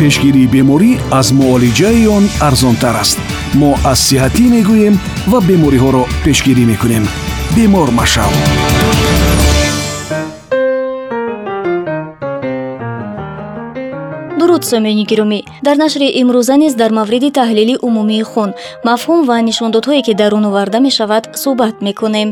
пешгирии беморӣ аз муолиҷаи он арзонтар аст. Мо аз сиҳатӣ мегӯем ва бемориҳоро пешгирӣ мекунем. Бемор машав дуруд сомиёни гиромӣ. Дар нашри имрӯза низ дар мавриди таҳлили умумии хун мафҳум ва нишондодҳое ки дар он оварда мешавад суҳбат мекунем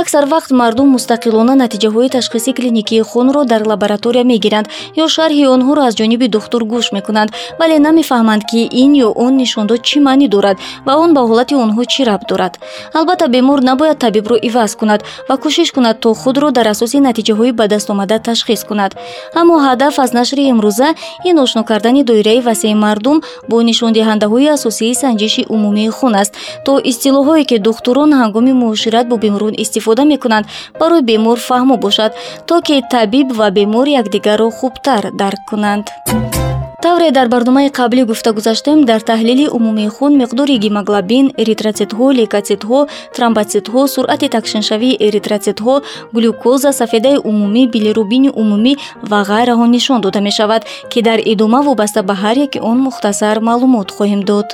аксар вақт мардум мустақилона натиҷаҳои ташхиси клиникии хунро дар лаборатория мегиранд ё шарҳи онҳоро аз ҷониби духтур гӯш мекунанд вале намефаҳманд ки ин ё он нишондод чӣ маънӣ дорад ва он ба ҳолати онҳо чӣ рабт дорад. Албатта бемор набояд табибро иваз кунад ва кӯшиш кунад то худро дар асоси натиҷаҳои ба дастомада ташхис кунад. Аммо ҳадаф аз нашри имрӯза ин ошно кардани доираи васеъи мардум бо нишондиҳандаҳои асосии санҷиши умумии хун аст то истилоҳое ки духтурон ҳангоми муошират бо беморон истифода истифода мекунанд барои бемор фаҳмо бошад то ки табиб ва бемор якдигарро хубтар дарк кунанд. Тавре дар барномаи қаблӣ гуфта гузаштем дар таҳлили умумии хун миқдори гемоглобин эритроцитҳо лейкоцитҳо тромботситҳо суръати такшиншавии эритроцитҳо глюкоза сафедаи умумӣ билирубини умумӣ ва ғайраҳо нишон дода мешавад ки дар идома вобаста ба ҳар яки он мухтасар маълумот хоҳем дод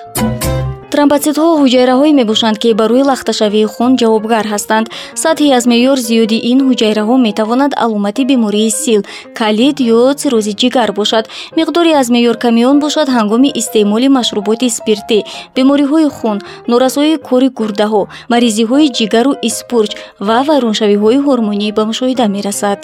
тромботситҳо ҳуҷайраҳое мебошанд ки барои лахташавии хун ҷавобгар ҳастанд. Сатҳи аз меъёр зиёди ин ҳуҷайраҳо метавонад аломати бемории сил калид ё сирози ҷигар бошад. Миқдори аз меъёр ками он бошад ҳангоми истеъмоли машруботи спиртӣ бемориҳои хун норасоии кори гурдаҳо маризиҳои ҷигару испурҷ ва вайроншавиҳои ҳормонӣ ба мушоҳида мерасад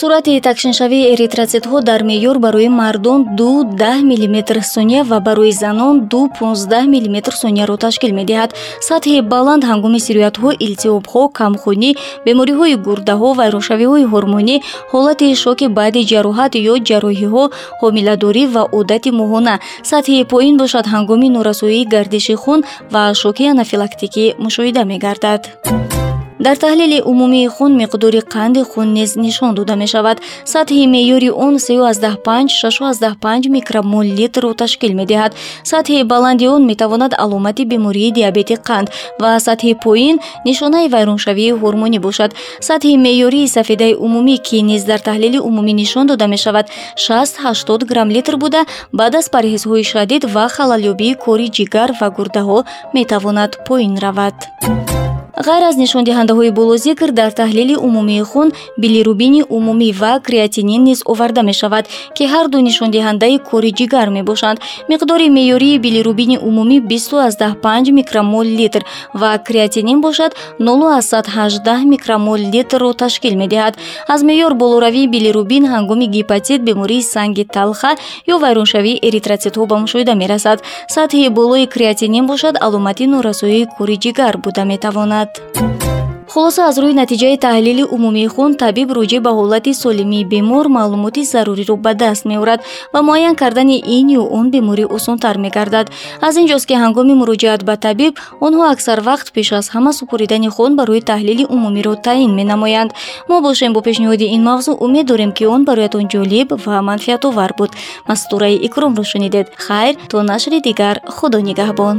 суръати такшиншавии эритроцитҳо дар меъёр барои мардон ду даҳ миллиметр сония ва барои занон ду понздаҳ миллиметр сонияро ташкил медиҳад. Сатҳи баланд ҳангоми сироятҳо илтиёбҳо камхунӣ бемориҳои гурдаҳо вайроншавиҳои ҳормонӣ ҳолати шоки баъди ҷароҳат ё ҷарроҳиҳо ҳомиладорӣ ва одати моҳона сатҳи поин бошад ҳангоми норасоии гардиши хун ва шоки анафилактикӣ мушоҳида мегардад дар таҳлили умумии хун миқдори қанди хун низ нишон дода мешавад. Сатҳи меъёри он 35-65 микромол литрро ташкил медиҳад. Сатҳи баланди он метавонад аломати бемории диабети қанд ва сатҳи поин нишонаи вайроншавии ҳормонӣ бошад. Сатҳи меъёрии сафедаи умумӣ ки низ дар таҳлили умумӣ нишон дода мешавад 6-80 грамм литр буда баъд аз парҳезҳои шадид ва халалёбии кори ҷигар ва гурдаҳо метавонад поин равад ғайр аз нишондиҳандаҳои болозикр дар таҳлили умумии хун билирубини умумӣ ва креатинин низ оварда мешавад ки ҳарду нишондиҳандаи кори ҷигар мебошанд. Миқдори меъёрии билирубини умумӣ 215 микромол литр ва креатинин бошад 0118 микромол литрро ташкил медиҳад. Аз меъёр болоравии билирубин ҳангоми гепатит бемории санги талха ё вайроншавии эритроцитҳо ба мушоҳида мерасад. Сатҳи болои креатинин бошад аломати норасоии кори ҷигар буда метавонад кунад хулоса аз рӯи натиҷаи таҳлили умумии хун табиб роҷеъ ба ҳолати солимии бемор маълумоти заруриро ба даст меорад ва муайян кардани ин ё он беморӣ осонтар мегардад. Аз ин ҷост ки ҳангоми муроҷиат ба табиб онҳо аксар вақт пеш аз ҳама супоридани хун барои таҳлили умумиро таъин менамоянд. Мо бошем бо пешниҳоди ин мавзӯъ умед дорем ки он бароятон ҷолиб ва манфиатовар буд. Мастураи икромро шунидед. Хайр то нашри дигар. Худо нигаҳбон